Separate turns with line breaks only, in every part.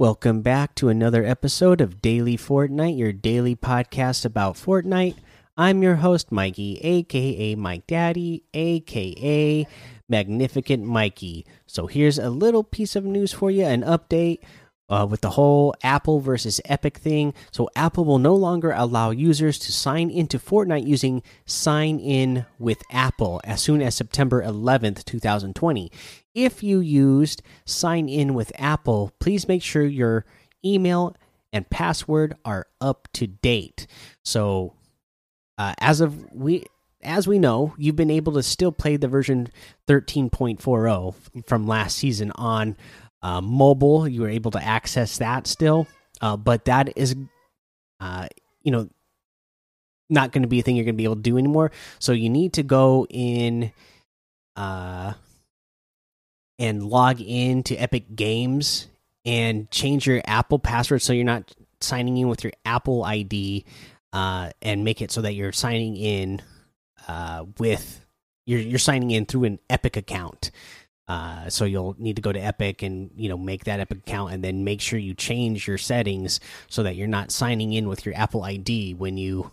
Welcome back to another episode of Daily Fortnite, your daily podcast about Fortnite. I'm your host, Mikey, aka Mike Daddy, aka Magnificent Mikey. So, here's a little piece of news for you an update uh, with the whole Apple versus Epic thing. So, Apple will no longer allow users to sign into Fortnite using Sign In with Apple as soon as September 11th, 2020 if you used sign in with Apple, please make sure your email and password are up to date. So, uh, as of we as we know, you've been able to still play the version 13.40 from last season on uh, mobile. You were able to access that still, uh, but that is, uh, you know, not going to be a thing you're going to be able to do anymore. So you need to go in. Uh, and log in to Epic Games and change your Apple password so you're not signing in with your Apple ID uh, and make it so that you're signing in uh, with you're you're signing in through an Epic account. Uh, so you'll need to go to Epic and you know make that Epic account and then make sure you change your settings so that you're not signing in with your Apple ID when you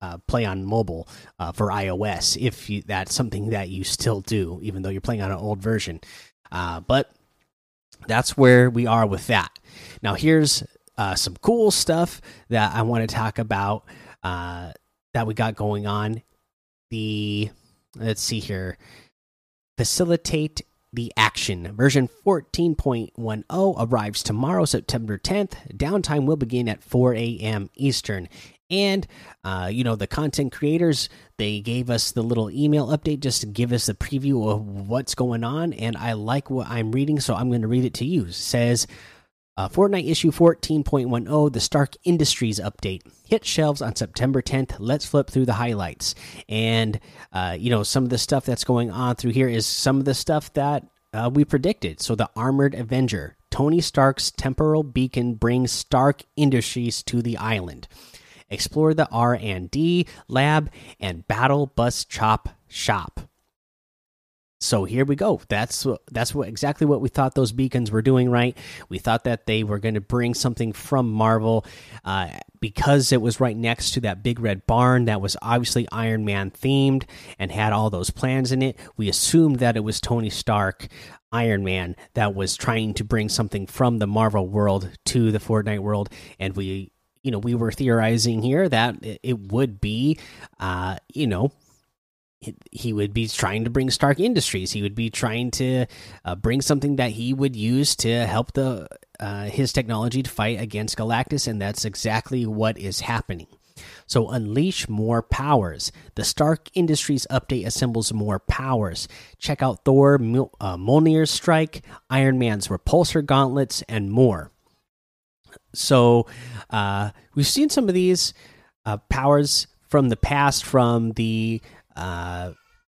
uh, play on mobile uh, for iOS if you, that's something that you still do even though you're playing on an old version. Uh, but that's where we are with that. Now, here's uh, some cool stuff that I want to talk about that we got going on. The let's see here, facilitate the action version 14.10 arrives tomorrow, September 10th. Downtime will begin at 4 a.m. Eastern and uh, you know the content creators they gave us the little email update just to give us a preview of what's going on and i like what i'm reading so i'm going to read it to you it says uh, Fortnite issue 14.10, the Stark Industries update, hit shelves on September 10th. Let's flip through the highlights. And, uh, you know, some of the stuff that's going on through here is some of the stuff that uh, we predicted. So, the Armored Avenger, Tony Stark's temporal beacon brings Stark Industries to the island explore the R&D lab and battle bus chop shop. So here we go. That's that's what exactly what we thought those beacons were doing. Right? We thought that they were going to bring something from Marvel uh, because it was right next to that big red barn that was obviously Iron Man themed and had all those plans in it. We assumed that it was Tony Stark, Iron Man, that was trying to bring something from the Marvel world to the Fortnite world, and we you know, we were theorizing here that it would be, uh, you know, he would be trying to bring Stark Industries. He would be trying to uh, bring something that he would use to help the uh, his technology to fight against Galactus, and that's exactly what is happening. So unleash more powers. The Stark Industries update assembles more powers. Check out Thor, uh, Mjolnir's strike, Iron Man's repulsor gauntlets, and more. So uh, we've seen some of these uh, powers from the past from the uh,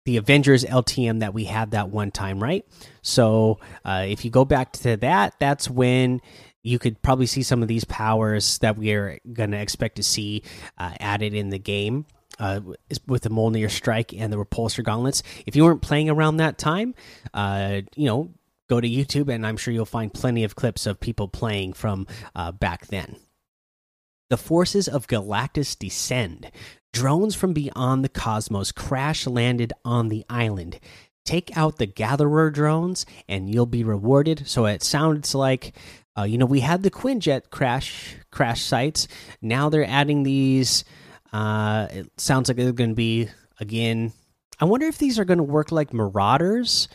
the Avengers LTM that we had that one time, right? So uh, if you go back to that, that's when you could probably see some of these powers that we are going to expect to see uh, added in the game. Uh, with the Mjolnir strike and the repulsor gauntlets. If you weren't playing around that time, uh, you know, go to YouTube, and I'm sure you'll find plenty of clips of people playing from uh, back then. The forces of Galactus descend. Drones from beyond the cosmos crash landed on the island. Take out the Gatherer drones, and you'll be rewarded. So it sounds like, uh, you know, we had the Quinjet crash crash sites. Now they're adding these. Uh, it sounds like they're going to be again. I wonder if these are going to work like Marauders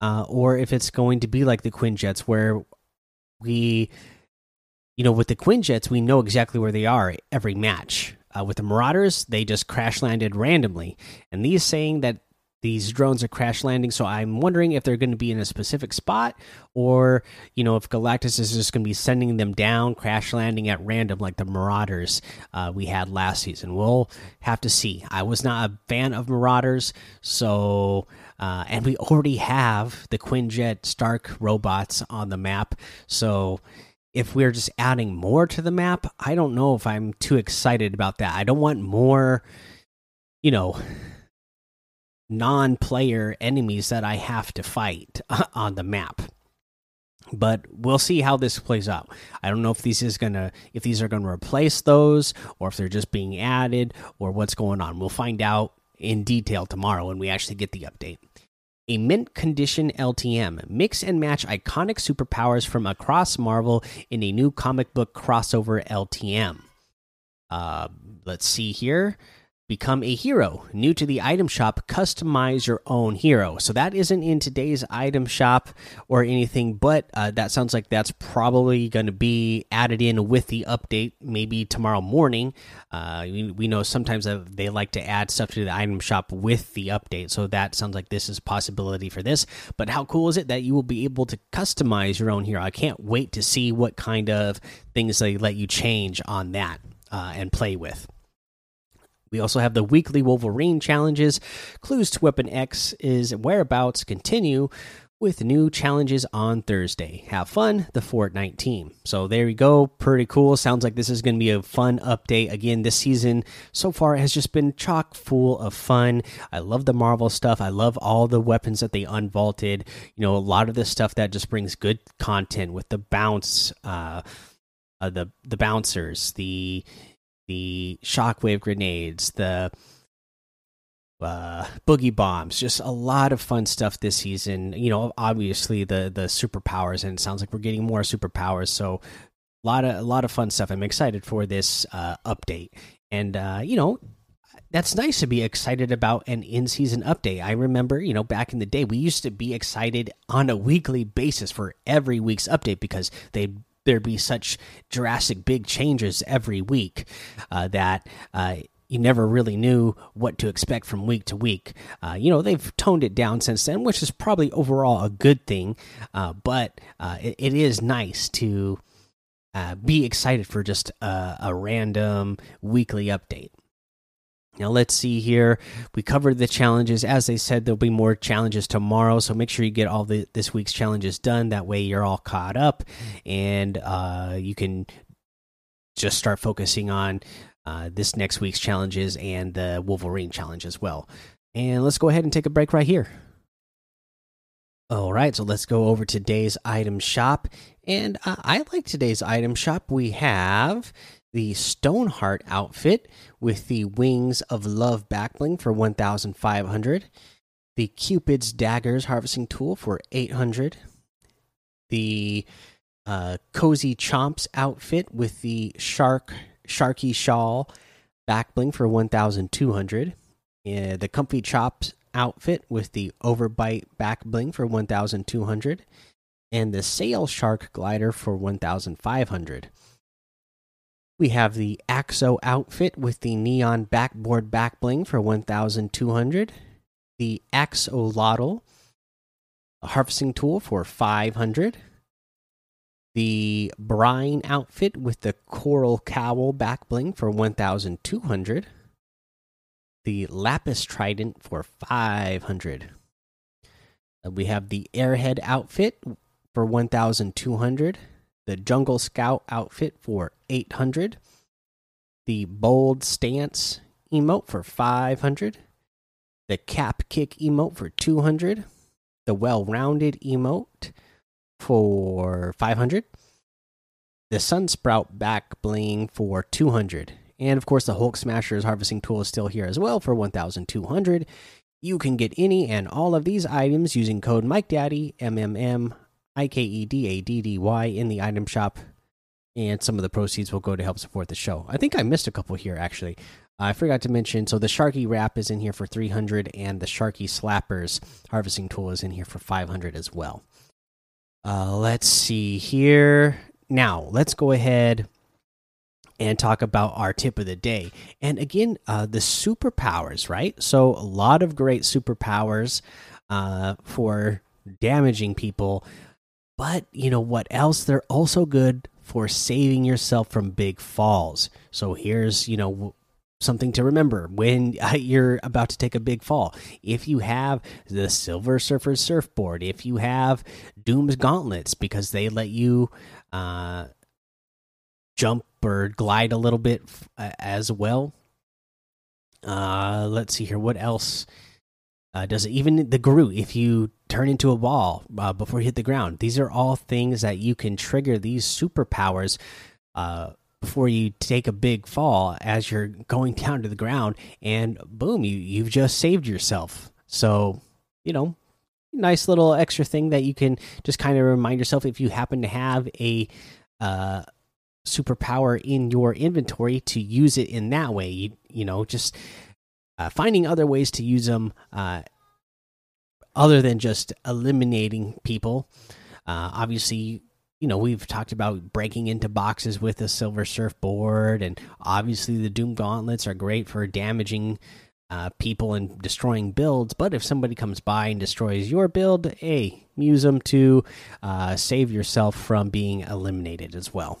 uh, or if it's going to be like the Quinjets, where we, you know, with the Quinjets, we know exactly where they are every match. Uh, with the Marauders, they just crash landed randomly, and these saying that these drones are crash landing. So I'm wondering if they're going to be in a specific spot, or you know, if Galactus is just going to be sending them down, crash landing at random like the Marauders uh, we had last season. We'll have to see. I was not a fan of Marauders, so uh, and we already have the Quinjet Stark robots on the map, so. If we're just adding more to the map, I don't know if I'm too excited about that. I don't want more, you know, non player enemies that I have to fight on the map. but we'll see how this plays out. I don't know if these is gonna if these are gonna replace those or if they're just being added or what's going on. We'll find out in detail tomorrow when we actually get the update. A mint condition LTM mix and match iconic superpowers from across Marvel in a new comic book crossover LTM. Uh, let's see here become a hero. New to the item shop, customize your own hero. So that isn't in today's item shop or anything, but uh, that sounds like that's probably going to be added in with the update, maybe tomorrow morning. Uh, we, we, know sometimes they like to add stuff to the item shop with the update, so that sounds like this is a possibility for this. But how cool is it that you will be able to customize your own hero? I can't wait to see what kind of things they let you change on that uh, and play with. We also have the weekly Wolverine challenges. Clues to Weapon X is whereabouts continue with new challenges on Thursday. Have fun, the Fortnite team. So there you go. Pretty cool. Sounds like this is going to be a fun update. Again, this season so far has just been chock full of fun. I love the Marvel stuff. I love all the weapons that they unvaulted. You know, a lot of the stuff that just brings good content with the bounce, uh, uh the the bouncers, the the shockwave grenades, the uh, boogie bombs, just a lot of fun stuff this season. You know, obviously the the superpowers, and it sounds like we're getting more superpowers. So a lot of a lot of fun stuff. I'm excited for this uh, update, and uh, you know. That's nice to be excited about an in season update. I remember, you know, back in the day, we used to be excited on a weekly basis for every week's update because they there be such drastic big changes every week uh, that uh, you never really knew what to expect from week to week. Uh, you know, they've toned it down since then, which is probably overall a good thing. Uh, but uh, it, it is nice to uh, be excited for just a, a random weekly update. Now let's see here. We covered the challenges. As they said, there'll be more challenges tomorrow, so make sure you get all the this week's challenges done. That way, you're all caught up, and uh, you can just start focusing on uh, this next week's challenges and the Wolverine challenge as well. And let's go ahead and take a break right here. All right, so let's go over today's item shop. And uh, I like today's item shop. We have the Stoneheart outfit with the Wings of Love backbling for 1500, the Cupid's Daggers harvesting tool for 800, the uh, Cozy Chomps outfit with the Shark Sharky Shawl backbling for 1200, uh, the Comfy Chops outfit with the Overbite backbling for 1200 and the Sail Shark glider for 1500. We have the Axo outfit with the neon backboard back bling for 1200. The Axolotl a harvesting tool for 500. The Brine outfit with the coral cowl back bling for 1200. The Lapis Trident for 500. Uh, we have the Airhead outfit for 1200 the Jungle Scout outfit for 800, the Bold Stance emote for 500, the Cap Kick emote for 200, the Well Rounded emote for 500, the Sunsprout back bling for 200, and of course the Hulk Smasher's harvesting tool is still here as well for 1200. You can get any and all of these items using code MikeDaddy, M M M I K E D A D D Y in the item shop, and some of the proceeds will go to help support the show. I think I missed a couple here actually. I forgot to mention. So the Sharky wrap is in here for 300, and the Sharky Slappers harvesting tool is in here for 500 as well. Uh, let's see here. Now let's go ahead and talk about our tip of the day. And again, uh, the superpowers, right? So a lot of great superpowers uh, for damaging people. But you know what else? They're also good for saving yourself from big falls. So here's, you know, something to remember when you're about to take a big fall. If you have the Silver Surfer surfboard, if you have Doom's gauntlets because they let you uh, jump or glide a little bit as well. Uh, let's see here. What else Uh, does it even the Groot if you turn into a ball uh, before you hit the ground? These are all things that you can trigger these superpowers uh, before you take a big fall as you're going down to the ground, and boom, you you've just saved yourself. So you know, nice little extra thing that you can just kind of remind yourself if you happen to have a uh, superpower in your inventory to use it in that way. You you know just finding other ways to use them uh, other than just eliminating people. Uh, obviously, you know we've talked about breaking into boxes with a silver surfboard, and obviously the Doom gauntlets are great for damaging. Uh, people and destroying builds, but if somebody comes by and destroys your build, hey, use them to uh, save yourself from being eliminated as well.